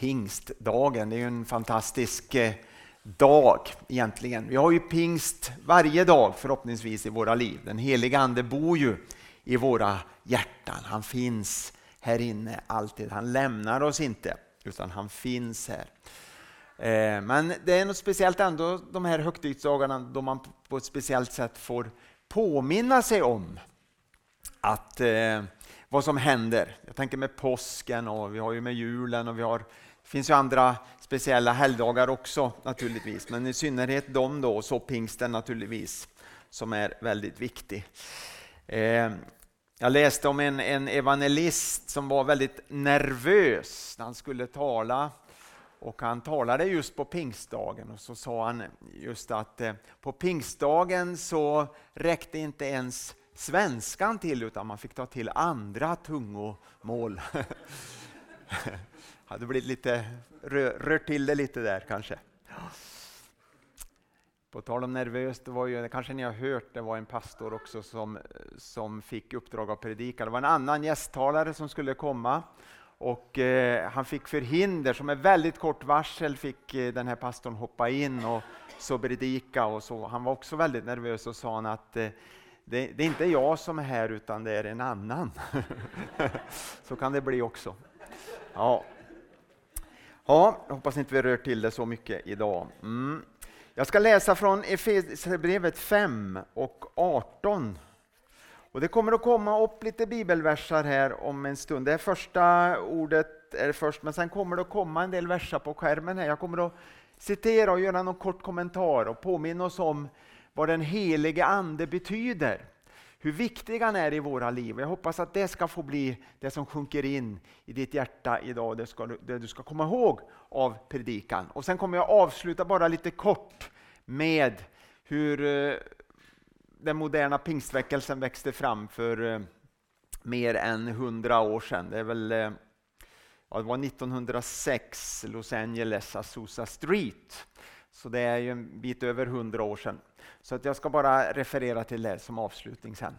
pingstdagen. Det är ju en fantastisk eh, dag egentligen. Vi har ju pingst varje dag förhoppningsvis i våra liv. Den heliga Ande bor ju i våra hjärtan. Han finns här inne alltid. Han lämnar oss inte utan han finns här. Eh, men det är något speciellt ändå de här högtidsdagarna då man på ett speciellt sätt får påminna sig om att eh, vad som händer. Jag tänker med påsken och vi har ju med julen och vi har det finns ju andra speciella helgdagar också naturligtvis, men i synnerhet de då, så pingsten naturligtvis, som är väldigt viktig. Eh, jag läste om en, en evangelist som var väldigt nervös när han skulle tala och han talade just på pingstdagen och så sa han just att eh, på pingstdagen så räckte inte ens svenskan till utan man fick ta till andra tungomål. hade blivit lite, rör, rört till det lite där kanske. På tal om nervöst, det var ju, kanske ni har hört, det var en pastor också som, som fick uppdrag att predika. Det var en annan gästtalare som skulle komma och eh, han fick förhinder, som med väldigt kort varsel fick eh, den här pastorn hoppa in och så predika och så. Han var också väldigt nervös och sa han att eh, det, det, är inte jag som är här utan det är en annan. så kan det bli också. Ja. Ja, jag hoppas inte vi rör till det så mycket idag. Mm. Jag ska läsa från Efesierbrevet 5 och 18. Och det kommer att komma upp lite bibelversar här om en stund. Det första ordet är först, men sen kommer det att komma en del versar på skärmen. här. Jag kommer att citera och göra någon kort kommentar och påminna oss om vad den helige Ande betyder hur viktig han är i våra liv. Jag hoppas att det ska få bli det som sjunker in i ditt hjärta idag, det, ska, det du ska komma ihåg av predikan. Och Sen kommer jag avsluta bara lite kort med hur eh, den moderna pingstväckelsen växte fram för eh, mer än hundra år sedan. Det, är väl, eh, ja, det var 1906, Los Angeles, Azusa Street. Så det är ju en bit över hundra år sedan. Så att jag ska bara referera till det som avslutning sen.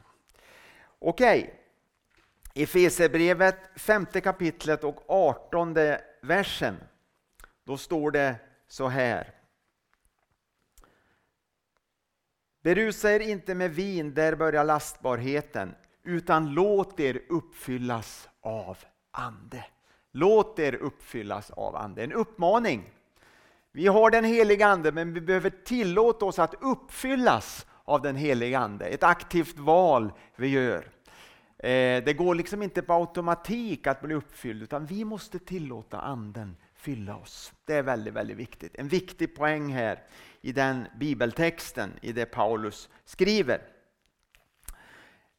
Okej, okay. Efesierbrevet, femte kapitlet och artonde versen. Då står det så här. Berusa er inte med vin, där börjar lastbarheten, utan låt er uppfyllas av Ande. Låt er uppfyllas av Ande. En uppmaning vi har den heliga Ande, men vi behöver tillåta oss att uppfyllas av den heliga Ande. Ett aktivt val vi gör. Eh, det går liksom inte på automatik att bli uppfylld, utan vi måste tillåta Anden fylla oss. Det är väldigt, väldigt viktigt. En viktig poäng här i den bibeltexten, i det Paulus skriver.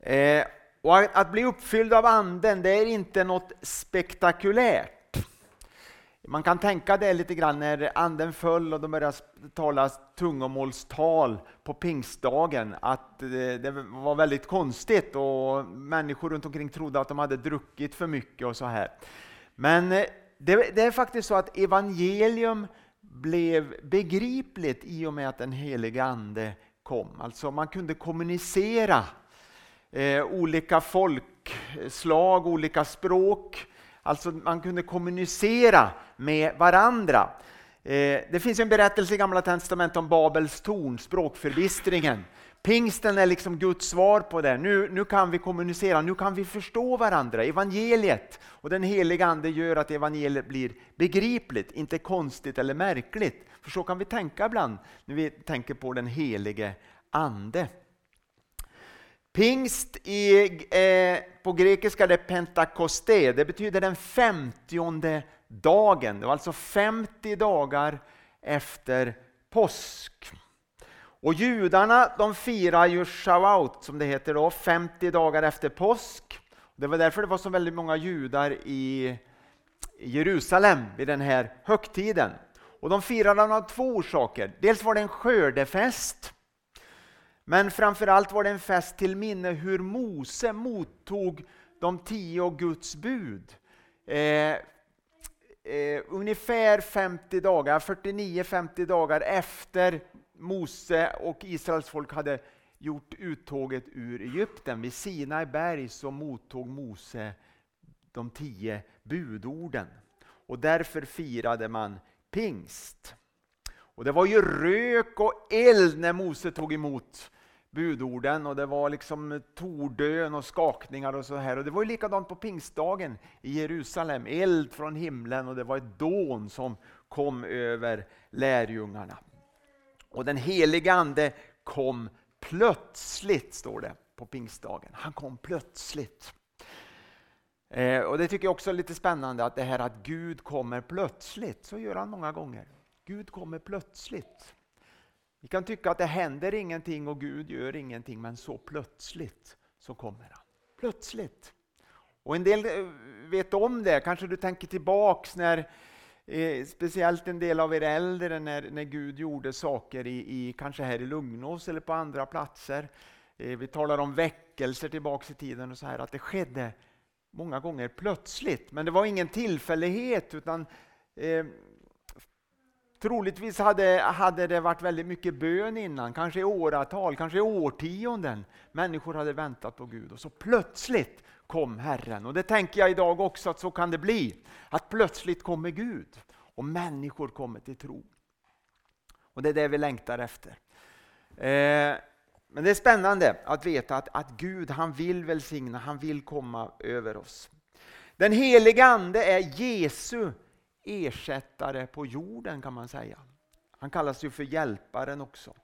Eh, och att bli uppfylld av Anden, det är inte något spektakulärt. Man kan tänka det lite grann när anden föll och de började tala tungomålstal på pingstdagen, att det var väldigt konstigt och människor runt omkring trodde att de hade druckit för mycket och så här. Men eh, det, det är faktiskt så att evangelium blev begripligt i och med att den helige Ande kom. Alltså man kunde kommunicera eh, olika folkslag, olika språk Alltså man kunde kommunicera med varandra. Eh, det finns en berättelse i Gamla Testamentet om Babels torn, språkförbistringen. Pingsten är liksom Guds svar på det. Nu, nu kan vi kommunicera, nu kan vi förstå varandra. Evangeliet och den heliga Ande gör att evangeliet blir begripligt, inte konstigt eller märkligt. För så kan vi tänka ibland när vi tänker på den helige Ande. Pingst i, eh, på grekiska är pentakoste, det betyder den femtionde dagen. Det var alltså 50 dagar efter påsk. Och judarna de firar ju Shavuot som det heter då, 50 dagar efter påsk. Det var därför det var så väldigt många judar i Jerusalem vid den här högtiden. Och de firade av två orsaker. Dels var det en skördefest men framförallt var det en fest till minne hur Mose mottog de tio Guds bud. Eh, eh, ungefär 50 dagar, 49-50 dagar efter Mose och Israels folk hade gjort uttåget ur Egypten. Vid Sinai berg så mottog Mose de tio budorden. och därför firade man pingst. Och Det var ju rök och eld när Mose tog emot budorden och det var liksom tordön och skakningar och så här. Och det var ju likadant på pingstdagen i Jerusalem. Eld från himlen och det var ett dån som kom över lärjungarna. Och den heliga ande kom plötsligt, står det på pingstdagen. Han kom plötsligt. Eh, och Det tycker jag också är lite spännande, att det här att Gud kommer plötsligt, så gör han många gånger. Gud kommer plötsligt. Vi kan tycka att det händer ingenting och Gud gör ingenting, men så plötsligt så kommer han. Plötsligt. Och en del eh, vet om det, kanske du tänker tillbaks när eh, speciellt en del av er äldre när, när Gud gjorde saker i, i, kanske här i Lugnås eller på andra platser. Eh, vi talar om väckelser tillbaks i tiden och så här, att det skedde många gånger plötsligt. Men det var ingen tillfällighet utan eh, Troligtvis hade, hade det varit väldigt mycket bön innan, kanske i åratal, kanske i årtionden. Människor hade väntat på Gud och så plötsligt kom Herren. Och det tänker jag idag också att så kan det bli. Att plötsligt kommer Gud och människor kommer till tro. Och det är det vi längtar efter. Eh, men det är spännande att veta att, att Gud han vill välsigna, han vill komma över oss. Den heliga Ande är Jesu ersättare på jorden kan man säga. Han kallas ju för hjälparen också.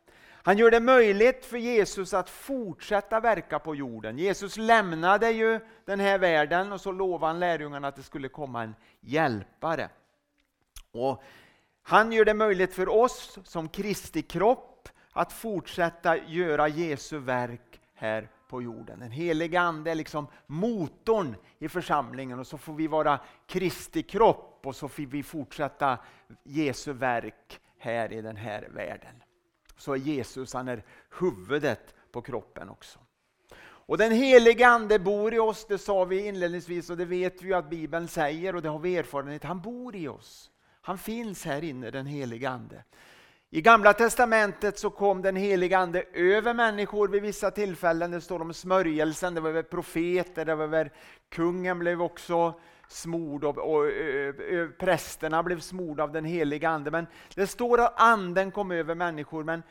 Han gör det möjligt för Jesus att fortsätta verka på jorden. Jesus lämnade ju den här världen och så lovade han lärjungarna att det skulle komma en hjälpare. Och han gör det möjligt för oss som Kristi kropp att fortsätta göra Jesu verk här på jorden. Den heliga Ande är liksom motorn i församlingen och så får vi vara Kristi kropp och så får vi fortsätta Jesu verk här i den här världen. Så är Jesus, han är huvudet på kroppen också. Och den helige Ande bor i oss, det sa vi inledningsvis och det vet vi att Bibeln säger och det har vi erfarenhet, han bor i oss. Han finns här inne, den helige Ande. I Gamla Testamentet så kom den helige Ande över människor vid vissa tillfällen. Det står om smörjelsen, det var över profeter, det var över kungen blev också smord och, och, och, prästerna blev smorda av den heliga Ande. Men det står att Anden kom över människor. Men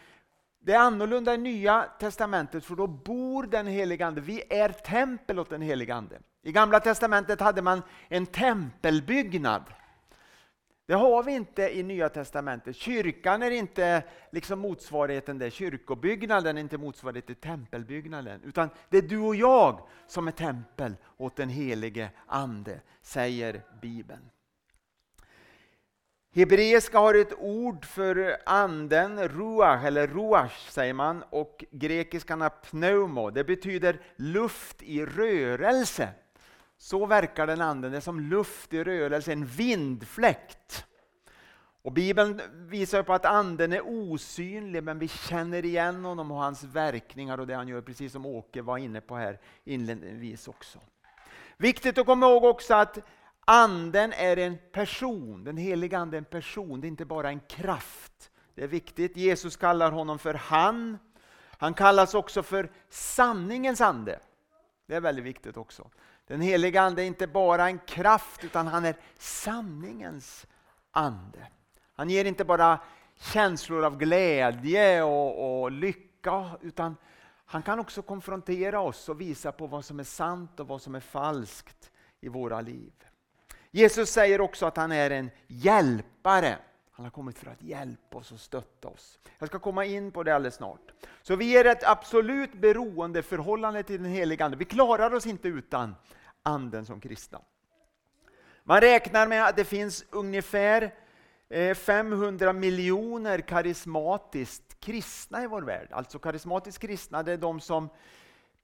det är annorlunda i Nya Testamentet för då bor den heliga Ande. Vi är tempel åt den heliga Ande. I Gamla Testamentet hade man en tempelbyggnad. Det har vi inte i Nya Testamentet. Kyrkan är inte liksom motsvarigheten där. Kyrkobyggnaden är inte motsvarigheten till tempelbyggnaden. Utan det är du och jag som är tempel åt den helige Ande, säger Bibeln. Hebreiska har ett ord för anden, ruach eller ruach säger man, och grekiskan pneumo. Det betyder luft i rörelse. Så verkar den anden, det är som luft i rörelse, en vindfläkt. Och Bibeln visar på att anden är osynlig, men vi känner igen honom och hans verkningar och det han gör, precis som Åke var inne på här inledningsvis också. Viktigt att komma ihåg också att anden är en person, den heliga anden är en person, det är inte bara en kraft. Det är viktigt, Jesus kallar honom för han. Han kallas också för sanningens ande. Det är väldigt viktigt också. Den heliga Ande är inte bara en kraft utan han är sanningens ande. Han ger inte bara känslor av glädje och, och lycka utan han kan också konfrontera oss och visa på vad som är sant och vad som är falskt i våra liv. Jesus säger också att han är en hjälpare. Han har kommit för att hjälpa oss och stötta oss. Jag ska komma in på det alldeles snart. Så vi är ett absolut beroendeförhållande till den heliga Ande. Vi klarar oss inte utan Anden som kristna. Man räknar med att det finns ungefär eh, 500 miljoner karismatiskt kristna i vår värld. Alltså karismatiskt kristna, det är de som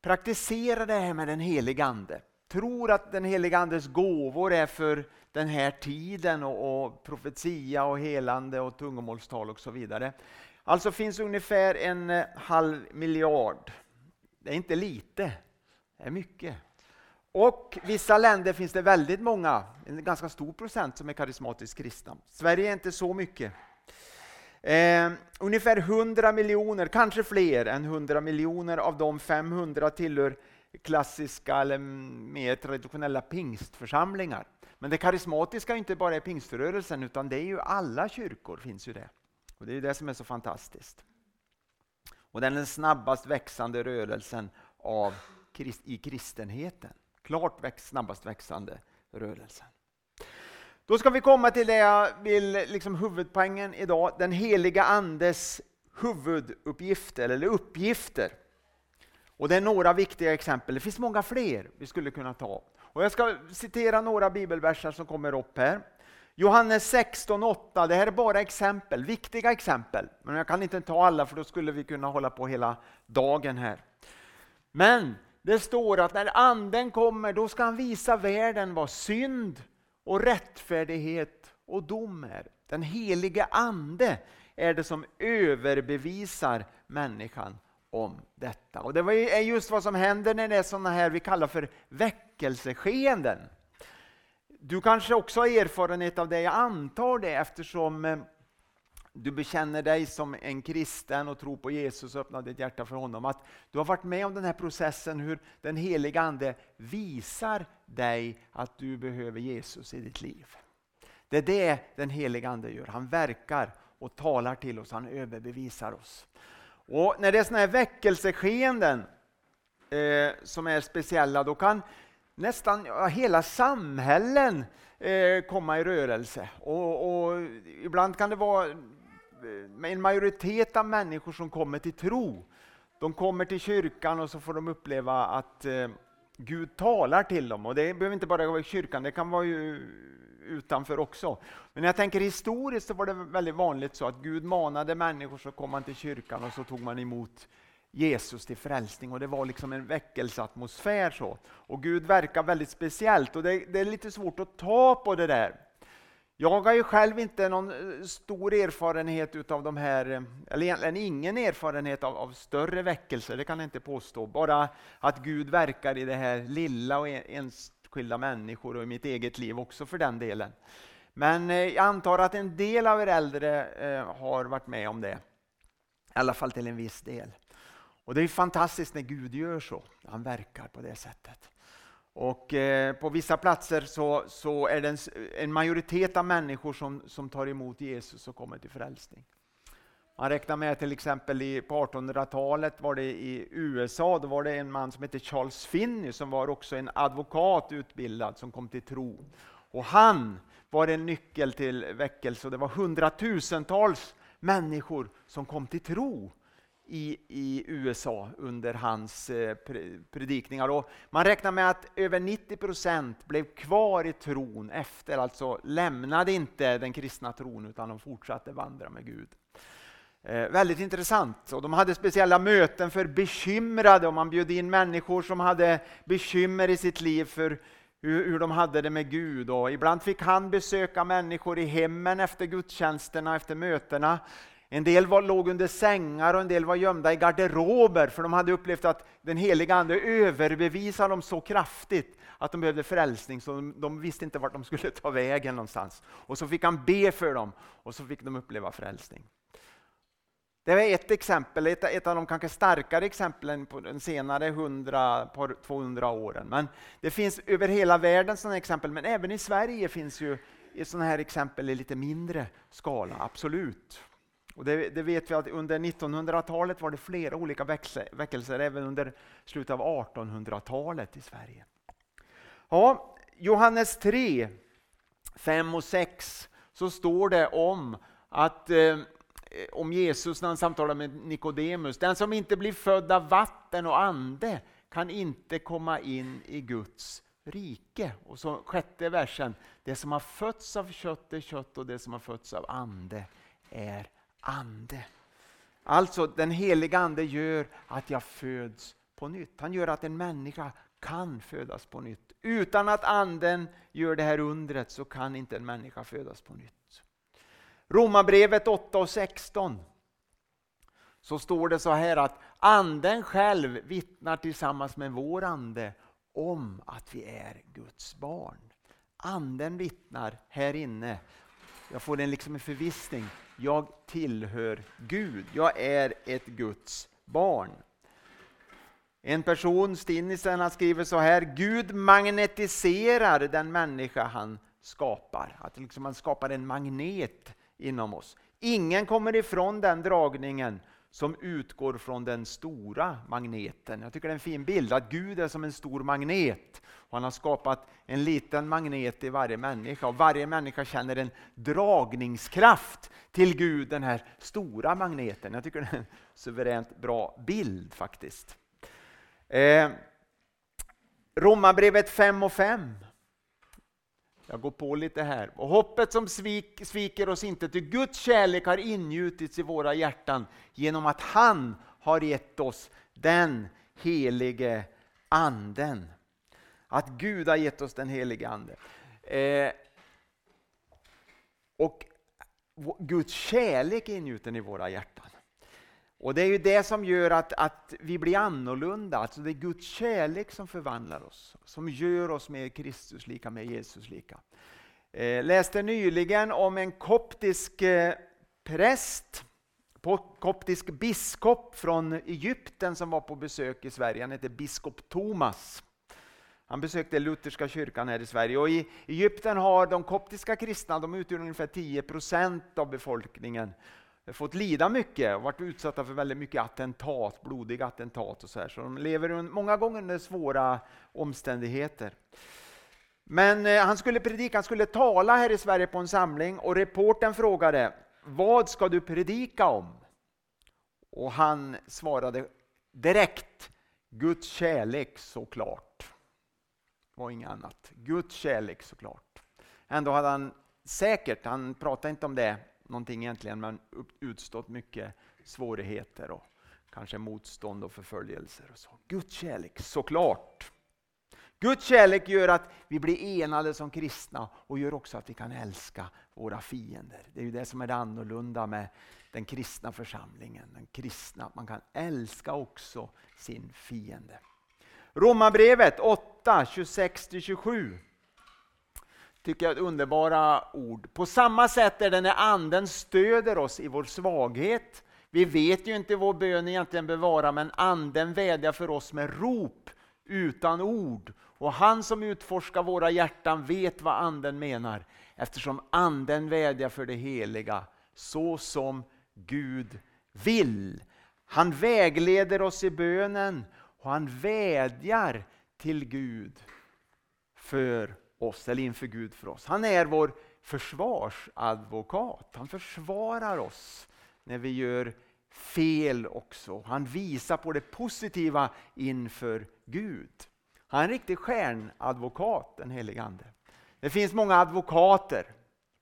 praktiserar det här med den heliga Ande. Tror att den heliga Andes gåvor är för den här tiden och, och profetia och helande och tungomålstal och så vidare. Alltså finns ungefär en eh, halv miljard. Det är inte lite, det är mycket. Och vissa länder finns det väldigt många, en ganska stor procent som är karismatiskt kristna. Sverige är inte så mycket. Eh, ungefär 100 miljoner, kanske fler än 100 miljoner av de 500 tillhör klassiska eller mer traditionella pingstförsamlingar. Men det karismatiska är inte bara pingströrelsen utan det är ju alla kyrkor finns ju det. Och Det är det som är så fantastiskt. Och den är den snabbast växande rörelsen av, i kristenheten. Klart växt, snabbast växande rörelsen. Då ska vi komma till det jag vill, liksom huvudpoängen idag, den heliga Andes huvuduppgifter eller uppgifter. Och det är några viktiga exempel, det finns många fler vi skulle kunna ta. Och jag ska citera några bibelverser som kommer upp här. Johannes 16.8, det här är bara exempel, viktiga exempel. Men jag kan inte ta alla för då skulle vi kunna hålla på hela dagen här. Men det står att när anden kommer då ska han visa världen vad synd och rättfärdighet och dom är. Den helige ande är det som överbevisar människan om detta. Och Det är just vad som händer när det är sådana här vi kallar för väckelseskeenden. Du kanske också har erfarenhet av det, jag antar det eftersom eh, du bekänner dig som en kristen och tror på Jesus och öppnar ditt hjärta för honom. Att du har varit med om den här processen hur den heliga Ande visar dig att du behöver Jesus i ditt liv. Det är det den heliga Ande gör. Han verkar och talar till oss, han överbevisar oss. Och När det är sådana här väckelseskeenden eh, som är speciella, då kan nästan ja, hela samhällen eh, komma i rörelse. Och, och, Ibland kan det vara en majoritet av människor som kommer till tro. De kommer till kyrkan och så får de uppleva att eh, Gud talar till dem. Och Det behöver inte bara vara i kyrkan, det kan vara ju utanför också. Men jag tänker historiskt så var det väldigt vanligt så att Gud manade människor så kom man till kyrkan och så tog man emot Jesus till frälsning och det var liksom en väckelseatmosfär så. Och Gud verkar väldigt speciellt och det, det, är lite svårt att ta på det där. Jag har ju själv inte någon eh, stor erfarenhet utav de här, eh, eller egentligen ingen erfarenhet av, av större väckelser, det kan jag inte påstå. Bara att Gud verkar i det här lilla och enskilda människor och i mitt eget liv också för den delen. Men eh, jag antar att en del av er äldre har varit med om det. I alla fall till en viss del. Och Det är fantastiskt när Gud gör så, han verkar på det sättet. Och eh, På vissa platser så, så är det en, en, majoritet av människor som, som tar emot Jesus och kommer till frälsning. Man räknar med till exempel i, på 1800-talet var det i USA, då var det en man som hette Charles Finney som var också en advokat utbildad som kom till tro. Och han var en nyckel till väckelse och det var hundratusentals människor som kom till tro i, i USA under hans eh, predikningar. Och man räknar med att över 90 procent blev kvar i tron efter, alltså lämnade inte den kristna tron utan de fortsatte vandra med Gud. Eh, väldigt intressant. Och de hade speciella möten för bekymrade och man bjöd in människor som hade bekymmer i sitt liv för hur, hur de hade det med Gud. Och ibland fick han besöka människor i hemmen efter gudstjänsterna, efter mötena. En del var, låg under sängar och en del var gömda i garderober för de hade upplevt att den heliga Ande överbevisade dem så kraftigt att de behövde frälsning så de, de visste inte vart de skulle ta vägen någonstans. Och så fick han be för dem och så fick de uppleva frälsning. Det var ett exempel, ett, ett av de kanske starkare exemplen på de senare 100-200 åren. Men det finns över hela världen sådana exempel, men även i Sverige finns ju sådana här exempel i lite mindre skala, absolut. Och det, det, vet vi att under 1900-talet var det flera olika väckelser, även under slutet av 1800-talet i Sverige. Ja, Johannes 3, 5 och 6 så står det om att eh, om Jesus när han samtalar med Nikodemus. Den som inte blir född av vatten och ande kan inte komma in i Guds rike. Och så sjätte versen. Det som har fötts av kött är kött och det som har fötts av ande är ande. Alltså den heliga ande gör att jag föds på nytt. Han gör att en människa kan födas på nytt. Utan att anden gör det här undret så kan inte en människa födas på nytt. Romarbrevet 8 och 16 så står det så här att anden själv vittnar tillsammans med vår ande om att vi är Guds barn. Anden vittnar här inne. Jag får en, liksom en förvissning jag tillhör Gud. Jag är ett Guds barn. En person, Stinnisen, han skriver så här, Gud magnetiserar den människa han skapar. Att liksom han skapar en magnet inom oss. Ingen kommer ifrån den dragningen som utgår från den stora magneten. Jag tycker det är en fin bild, att Gud är som en stor magnet. Och han har skapat en liten magnet i varje människa och varje människa känner en dragningskraft till Gud, den här stora magneten. Jag tycker det är en suveränt bra bild faktiskt. Eh, Romarbrevet 5 och 5. Jag går på lite här. Och hoppet som svik, sviker oss inte, till Guds kärlek har ingjutits i våra hjärtan genom att han har gett oss den helige anden. Att Gud har gett oss den helige anden. Eh, och Guds kärlek är ingjuten i våra hjärtan. Och Det är ju det som gör att, att vi blir annorlunda. Alltså det är Guds kärlek som förvandlar oss, som gör oss mer Kristuslika, mer Jesuslika. Eh, läste nyligen om en koptisk eh, präst, koptisk biskop från Egypten som var på besök i Sverige. Han heter biskop Thomas. Han besökte lutherska kyrkan här i Sverige. Och I Egypten har de koptiska kristna, de utgör ungefär 10 procent av befolkningen fått lida mycket och varit utsatta för väldigt mycket attentat, blodiga attentat och så här. Så de lever många gånger under svåra omständigheter. Men eh, han skulle predika, han skulle tala här i Sverige på en samling och reporten frågade Vad ska du predika om? Och han svarade direkt Guds kärlek såklart. Det var inget annat. Guds kärlek såklart. Ändå hade han säkert, han pratade inte om det någonting egentligen, men utstått mycket svårigheter och kanske motstånd och förföljelser. Och så. Guds kärlek, såklart. Guds kärlek gör att vi blir enade som kristna och gör också att vi kan älska våra fiender. Det är ju det som är det annorlunda med den kristna församlingen. Den kristna, man kan älska också sin fiende. Romarbrevet 8, 26-27 tycker jag är underbara ord. På samma sätt är det när anden stöder oss i vår svaghet. Vi vet ju inte vad bön egentligen bör vara. men anden vädjar för oss med rop utan ord. Och han som utforskar våra hjärtan vet vad anden menar, eftersom anden vädjar för det heliga, så som Gud vill. Han vägleder oss i bönen och han vädjar till Gud för oss, eller inför Gud för oss. Han är vår försvarsadvokat. Han försvarar oss när vi gör fel också. Han visar på det positiva inför Gud. Han är en riktig stjärnadvokat, den helige Ande. Det finns många advokater.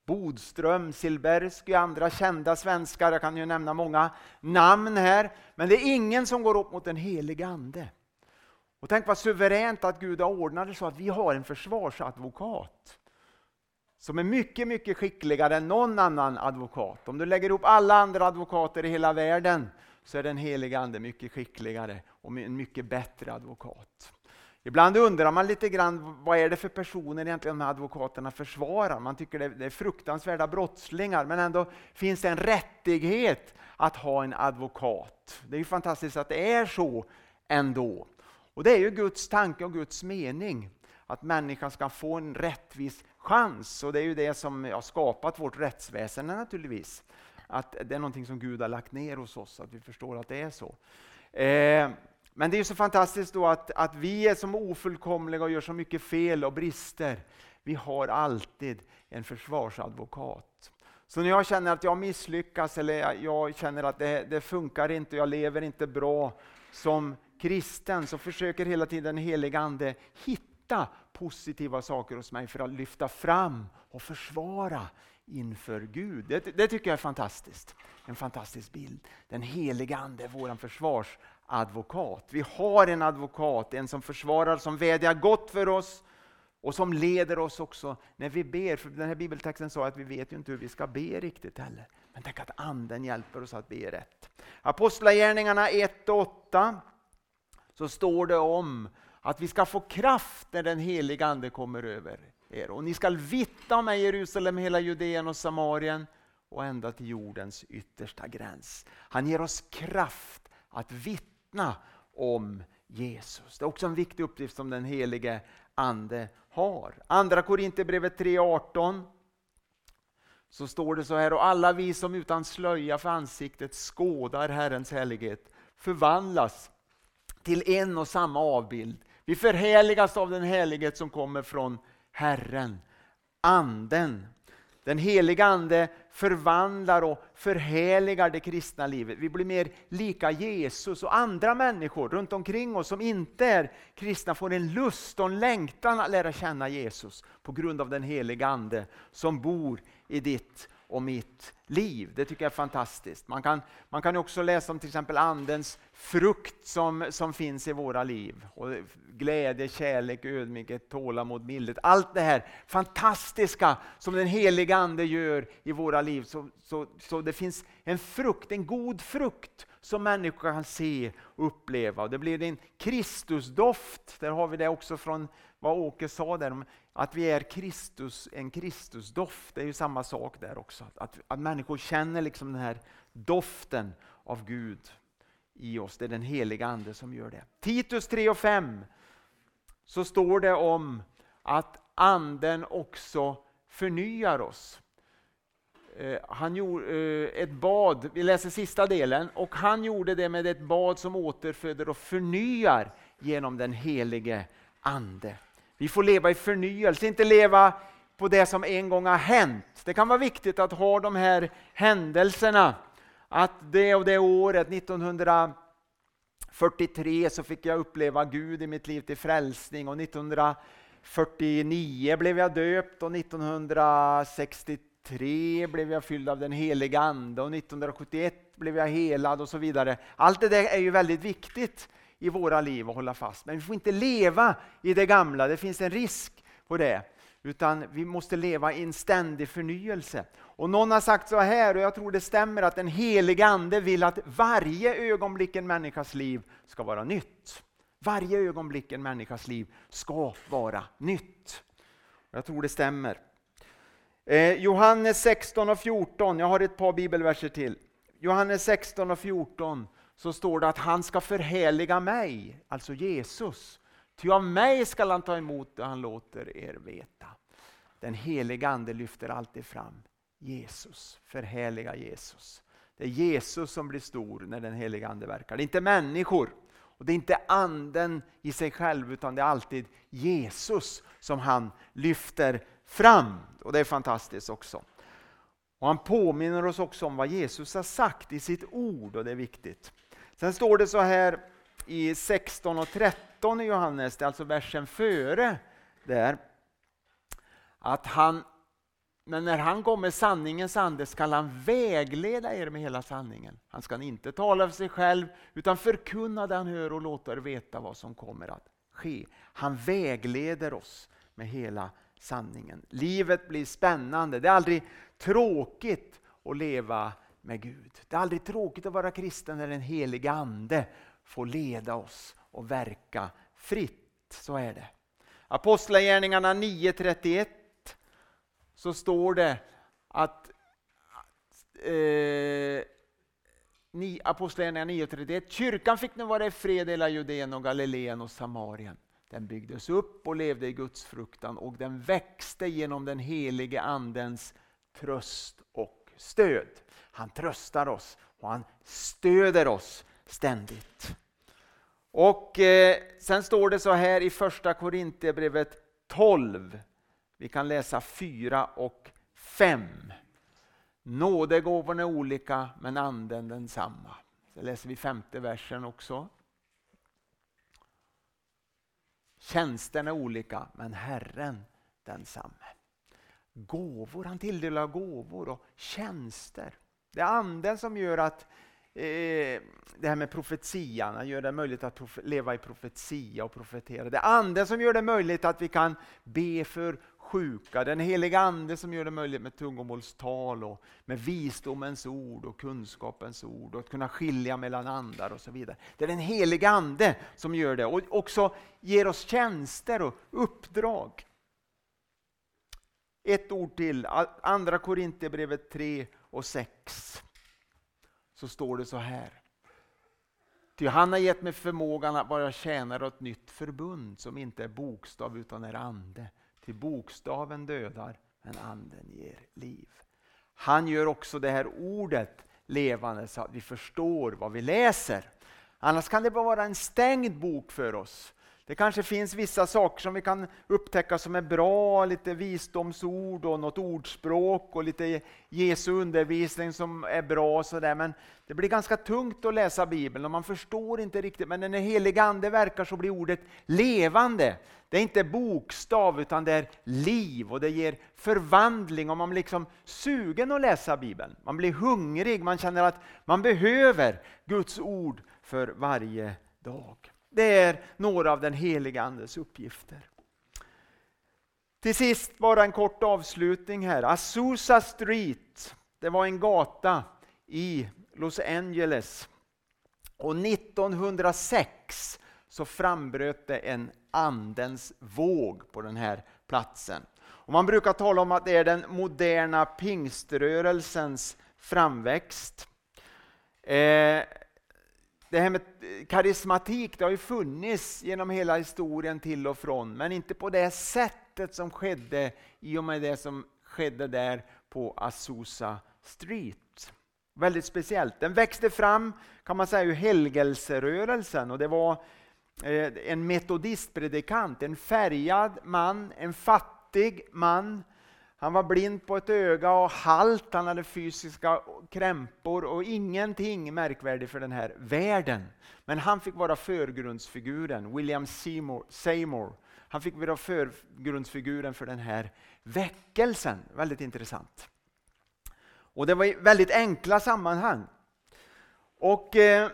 Bodström, Silbersky, andra kända svenskar. Jag kan ju nämna många namn här. Men det är ingen som går upp mot den helige Ande. Och tänk vad suveränt att Gud har ordnat det så att vi har en försvarsadvokat som är mycket, mycket skickligare än någon annan advokat. Om du lägger ihop alla andra advokater i hela världen så är den heliga Ande mycket skickligare och en mycket bättre advokat. Ibland undrar man lite grann vad är det för personer egentligen de här advokaterna försvarar. Man tycker det är fruktansvärda brottslingar men ändå finns det en rättighet att ha en advokat. Det är ju fantastiskt att det är så ändå. Och Det är ju Guds tanke och Guds mening att människan ska få en rättvis chans. Och Det är ju det som har skapat vårt rättsväsende naturligtvis. Att Det är någonting som Gud har lagt ner hos oss, att vi förstår att det är så. Eh, men det är så fantastiskt då att, att vi är som ofullkomliga och gör så mycket fel och brister. Vi har alltid en försvarsadvokat. Så när jag känner att jag misslyckas eller jag känner att det, det funkar inte, jag lever inte bra som kristen så försöker hela tiden den helige Ande hitta positiva saker hos mig för att lyfta fram och försvara inför Gud. Det, det tycker jag är fantastiskt. En fantastisk bild. Den helige Ande är vår försvarsadvokat. Vi har en advokat, en som försvarar, som vädjar gott för oss och som leder oss också när vi ber. För den här bibeltexten sa att vi vet ju inte hur vi ska be riktigt heller. Men tänk att anden hjälper oss att be rätt. Apostlagärningarna 1 och 8 så står det om att vi ska få kraft när den heliga Ande kommer över er. Och ni ska vittna om mig i Jerusalem, hela Judeen och Samarien och ända till jordens yttersta gräns. Han ger oss kraft att vittna om Jesus. Det är också en viktig uppgift som den helige Ande har. Andra Korinthierbrevet 3.18 så står det så här, och alla vi som utan slöja för ansiktet skådar Herrens härlighet förvandlas till en och samma avbild. Vi förhärligas av den härlighet som kommer från Herren, Anden. Den heliga Ande förvandlar och förhärligar det kristna livet. Vi blir mer lika Jesus och andra människor runt omkring oss som inte är kristna får en lust och en längtan att lära känna Jesus på grund av den heliga Ande som bor i ditt och mitt liv. Det tycker jag är fantastiskt. Man kan, man kan också läsa om till exempel Andens frukt som, som finns i våra liv. Och glädje, kärlek, ödmjukhet, tålamod, mildhet. Allt det här fantastiska som den heliga Ande gör i våra liv. Så, så, så det finns en frukt, en god frukt som människor kan se och uppleva. Och det blir en Kristusdoft, där har vi det också från vad Åke sa där, att vi är Kristus, en Kristusdoft. Det är ju samma sak där också. Att, att människor känner liksom den här doften av Gud i oss. Det är den heliga Ande som gör det. Titus 3 och 5 så står det om att Anden också förnyar oss. Eh, han gjorde eh, ett bad, vi läser sista delen, och han gjorde det med ett bad som återföder och förnyar genom den helige Ande. Vi får leva i förnyelse, inte leva på det som en gång har hänt. Det kan vara viktigt att ha de här händelserna. Att det och det året, 1943, så fick jag uppleva Gud i mitt liv till frälsning och 1949 blev jag döpt och 1963 blev jag fylld av den heliga Ande och 1971 blev jag helad och så vidare. Allt det där är ju väldigt viktigt i våra liv att hålla fast. Men vi får inte leva i det gamla, det finns en risk på det. Utan vi måste leva i en ständig förnyelse. Och någon har sagt så här, och jag tror det stämmer, att den helige Ande vill att varje ögonblick i en människas liv ska vara nytt. Varje ögonblick i en människas liv ska vara nytt. Jag tror det stämmer. Eh, Johannes 16 och 14, jag har ett par bibelverser till. Johannes 16 och 14 så står det att han ska förhärliga mig, alltså Jesus. Ty av mig skall han ta emot det han låter er veta. Den heliga Ande lyfter alltid fram Jesus, förhärliga Jesus. Det är Jesus som blir stor när den heliga Ande verkar. Det är inte människor. Och Det är inte anden i sig själv utan det är alltid Jesus som han lyfter fram. Och Det är fantastiskt också. Och Han påminner oss också om vad Jesus har sagt i sitt ord och det är viktigt. Sen står det så här i 16 och 13 i Johannes, det är alltså versen före där, att han, men när han kommer sanningens ande skall han vägleda er med hela sanningen. Han ska inte tala för sig själv utan förkunna det han hör och låta er veta vad som kommer att ske. Han vägleder oss med hela sanningen. Livet blir spännande, det är aldrig tråkigt att leva med Gud. Det är aldrig tråkigt att vara kristen när den helige Ande får leda oss och verka fritt. Så är det. Apostlagärningarna 9.31 så står det att eh, Apostlagärningarna 9.31 Kyrkan fick nu vara i fred i hela Judeen och Galileen och Samarien. Den byggdes upp och levde i Guds fruktan och den växte genom den helige Andens tröst och stöd. Han tröstar oss och han stöder oss ständigt. Och eh, Sen står det så här i första Korinthierbrevet 12. Vi kan läsa 4 och 5. Nådegåvorna är olika men anden densamma. Så läser vi femte versen också. Tjänsterna är olika men Herren densamme. Gåvor, han tilldelar gåvor och tjänster. Det är anden som gör att eh, det här med profetian, han gör det möjligt att leva i profetia och profetera. Det är anden som gör det möjligt att vi kan be för sjuka. Den heliga ande som gör det möjligt med tungomålstal och med visdomens ord och kunskapens ord och att kunna skilja mellan andar och så vidare. Det är den heliga ande som gör det och också ger oss tjänster och uppdrag. Ett ord till, andra Korinthierbrevet 3 och 6 så står det så här. Ty han har gett mig förmågan att vara tjänare åt ett nytt förbund som inte är bokstav utan är ande. Till bokstaven dödar, men anden ger liv. Han gör också det här ordet levande så att vi förstår vad vi läser. Annars kan det bara vara en stängd bok för oss. Det kanske finns vissa saker som vi kan upptäcka som är bra, lite visdomsord och något ordspråk och lite Jesu undervisning som är bra. Så där. Men det blir ganska tungt att läsa Bibeln och man förstår inte riktigt. Men när den helige ande verkar så blir ordet levande. Det är inte bokstav utan det är liv och det ger förvandling och man blir liksom sugen att läsa Bibeln. Man blir hungrig, man känner att man behöver Guds ord för varje dag. Det är några av den heliga Andes uppgifter. Till sist bara en kort avslutning här. Azusa Street, det var en gata i Los Angeles. Och 1906 så frambröt det en andens våg på den här platsen. Och man brukar tala om att det är den moderna pingströrelsens framväxt. Eh, det här med eh, karismatik det har ju funnits genom hela historien till och från, men inte på det sättet som skedde i och med det som skedde där på Azusa Street. Väldigt speciellt. Den växte fram kan man säga ur helgelserörelsen och det var eh, en metodistpredikant, en färgad man, en fattig man han var blind på ett öga och halt, han hade fysiska krämpor och ingenting märkvärdigt för den här världen. Men han fick vara förgrundsfiguren, William Seymour, Seymour. Han fick vara förgrundsfiguren för den här väckelsen. Väldigt intressant. Och det var i väldigt enkla sammanhang. Och eh,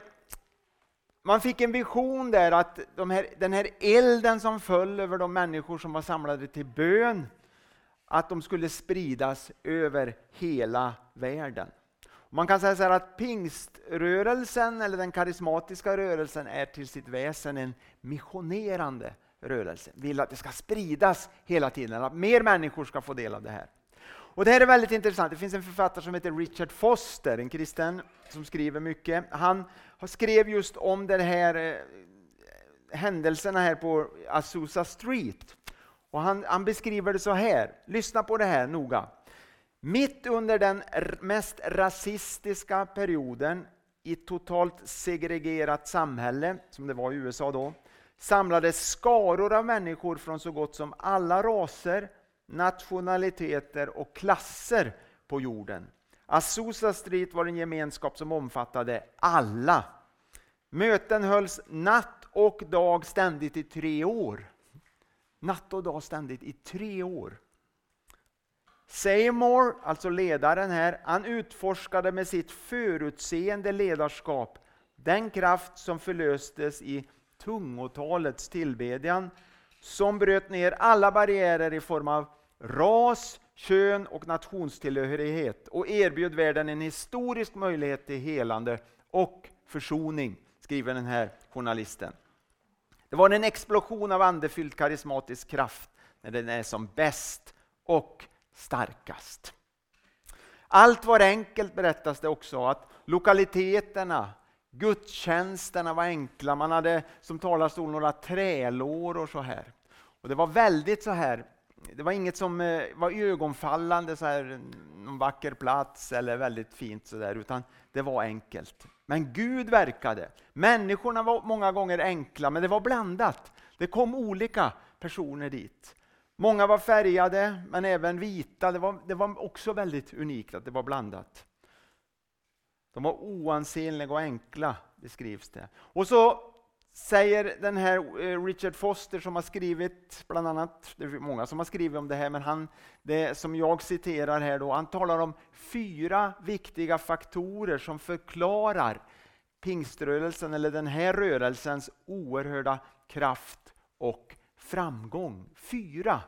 man fick en vision där att de här, den här elden som föll över de människor som var samlade till bön att de skulle spridas över hela världen. Man kan säga så att pingströrelsen, eller den karismatiska rörelsen, är till sitt väsen en missionerande rörelse. Vill att det ska spridas hela tiden, att mer människor ska få del av det här. Och Det här är väldigt intressant. Det finns en författare som heter Richard Foster, en kristen som skriver mycket. Han skrev just om de här eh, händelserna här på Azusa Street. Och han, han beskriver det så här, lyssna på det här noga. Mitt under den mest rasistiska perioden i totalt segregerat samhälle, som det var i USA då, samlades skaror av människor från så gott som alla raser, nationaliteter och klasser på jorden. Azusa Street var en gemenskap som omfattade alla. Möten hölls natt och dag ständigt i tre år. Natt och dag ständigt i tre år. Seymour, alltså ledaren här, han utforskade med sitt förutseende ledarskap den kraft som förlöstes i tungotalets tillbedjan som bröt ner alla barriärer i form av ras, kön och nationstillhörighet och erbjöd världen en historisk möjlighet till helande och försoning, skriver den här journalisten. Det var en explosion av andefylld karismatisk kraft när den är som bäst och starkast. Allt var enkelt berättas det också, att lokaliteterna, gudstjänsterna var enkla. Man hade som talarstol några trälår och så här. Och det var väldigt så här, det var inget som eh, var ögonfallande, så här, någon vacker plats eller väldigt fint så där, utan det var enkelt. Men Gud verkade. Människorna var många gånger enkla, men det var blandat. Det kom olika personer dit. Många var färgade, men även vita. Det var, det var också väldigt unikt att det var blandat. De var oansenliga och enkla, beskrivs det. Och så säger den här eh, Richard Foster som har skrivit, bland annat, det är många som har skrivit om det här, men han, det som jag citerar här då, han talar om fyra viktiga faktorer som förklarar pingströrelsen, eller den här rörelsens oerhörda kraft och framgång. Fyra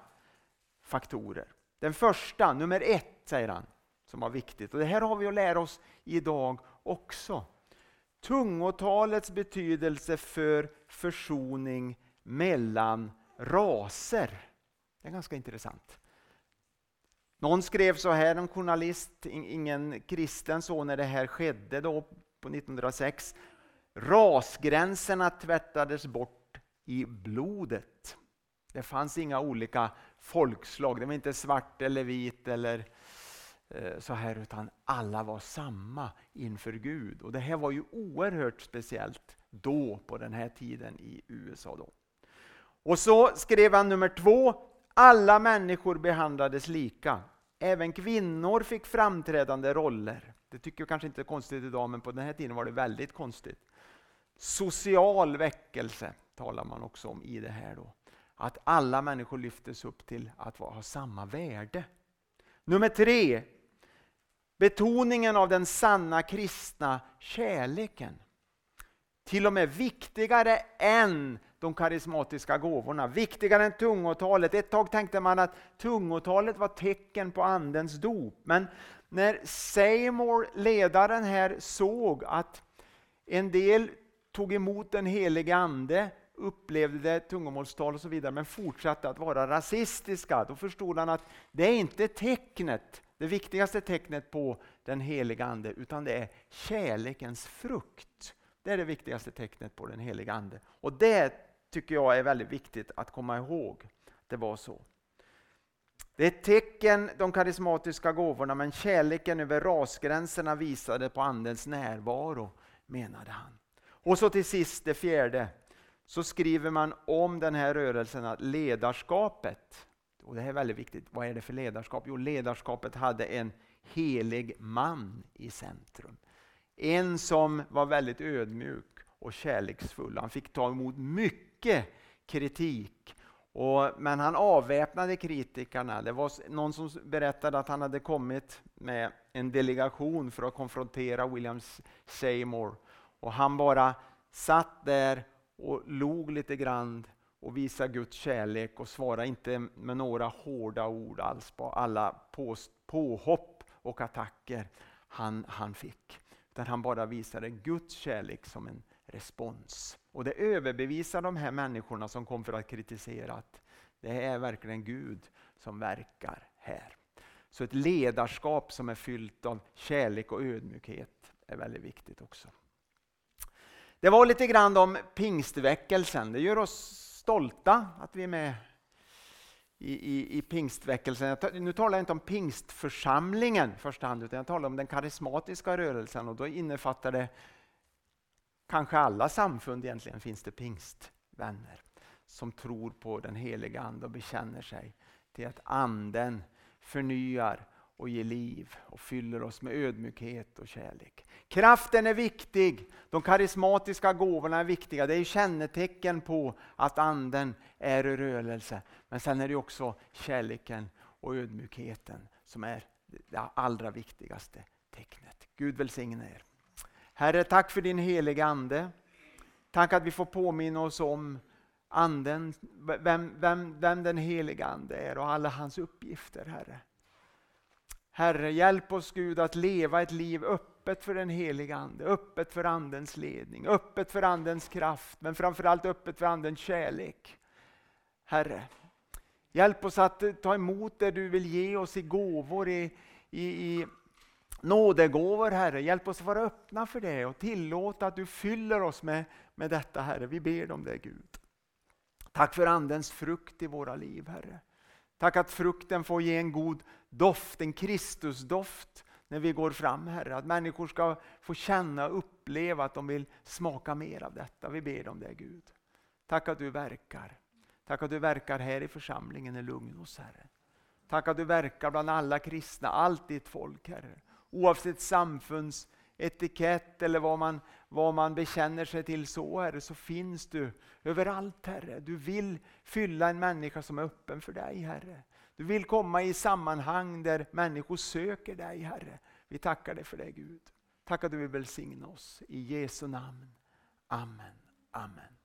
faktorer. Den första, nummer ett, säger han, som var viktigt. Och Det här har vi att lära oss idag också. Tungotalets betydelse för försoning mellan raser. Det är ganska intressant. Någon skrev så här, en journalist, ingen kristen så när det här skedde då på 1906. Rasgränserna tvättades bort i blodet. Det fanns inga olika folkslag, det var inte svart eller vit eller Eh, så här, utan alla var samma inför Gud. Och Det här var ju oerhört speciellt då, på den här tiden i USA. Då. Och så skrev han nummer två, alla människor behandlades lika. Även kvinnor fick framträdande roller. Det tycker jag kanske inte är konstigt idag, men på den här tiden var det väldigt konstigt. Social väckelse talar man också om i det här. då. Att alla människor lyftes upp till att ha samma värde. Nummer tre, betoningen av den sanna kristna kärleken. Till och med viktigare än de karismatiska gåvorna, viktigare än tungotalet. Ett tag tänkte man att tungotalet var tecken på andens dop. Men när Seymour, ledaren här, såg att en del tog emot den helige Ande, upplevde tungomålstal och så vidare, men fortsatte att vara rasistiska. Då förstod han att det är inte tecknet, det viktigaste tecknet på den heliga Ande, utan det är kärlekens frukt. Det är det viktigaste tecknet på den heliga Ande. Och det tycker jag är väldigt viktigt att komma ihåg. Det var så. Det är ett tecken, de karismatiska gåvorna, men kärleken över rasgränserna visade på Andens närvaro, menade han. Och så till sist det fjärde, så skriver man om den här rörelsen att ledarskapet, och det här är väldigt viktigt, vad är det för ledarskap? Jo, ledarskapet hade en helig man i centrum. En som var väldigt ödmjuk och kärleksfull. Han fick ta emot mycket kritik. Och, men han avväpnade kritikerna. Det var någon som berättade att han hade kommit med en delegation för att konfrontera William Seymour. Och han bara satt där och log lite grann och visa Guds kärlek och svara inte med några hårda ord alls på alla på, påhopp och attacker han, han fick. Utan han bara visade Guds kärlek som en respons. Och det överbevisar de här människorna som kom för att kritisera att det är verkligen Gud som verkar här. Så ett ledarskap som är fyllt av kärlek och ödmjukhet är väldigt viktigt också. Det var lite grann om pingstväckelsen. Det gör oss stolta att vi är med i, i, i pingstväckelsen. Nu talar jag inte om pingstförsamlingen i första hand, utan jag talar om den karismatiska rörelsen och då innefattar det kanske alla samfund egentligen finns det pingstvänner som tror på den heliga Ande och bekänner sig till att Anden förnyar och ger liv och fyller oss med ödmjukhet och kärlek. Kraften är viktig, de karismatiska gåvorna är viktiga. Det är kännetecken på att Anden är i rörelse. Men sen är det också kärleken och ödmjukheten som är det allra viktigaste tecknet. Gud välsigne er. Herre, tack för din heliga Ande. Tack att vi får påminna oss om anden, vem, vem, vem den heliga Ande är och alla hans uppgifter, Herre. Herre, hjälp oss Gud att leva ett liv öppet för den heliga Ande, öppet för Andens ledning, öppet för Andens kraft, men framförallt öppet för Andens kärlek. Herre, hjälp oss att ta emot det du vill ge oss i gåvor, i, i, i nådegåvor, Herre. Hjälp oss att vara öppna för det och tillåta att du fyller oss med, med detta, Herre. Vi ber om det, Gud. Tack för Andens frukt i våra liv, Herre. Tack att frukten får ge en god doft, en Kristusdoft när vi går fram, Herre. Att människor ska få känna och uppleva att de vill smaka mer av detta. Vi ber om det, Gud. Tack att du verkar. Tack att du verkar här i församlingen i lugn Lugnås, Herre. Tack att du verkar bland alla kristna, allt ditt folk, Herre oavsett samfunds etikett eller vad man, vad man bekänner sig till så Herre, så finns du överallt Herre. Du vill fylla en människa som är öppen för dig Herre. Du vill komma i sammanhang där människor söker dig Herre. Vi tackar dig för det Gud. Tack att du vill välsigna oss. I Jesu namn. Amen. Amen.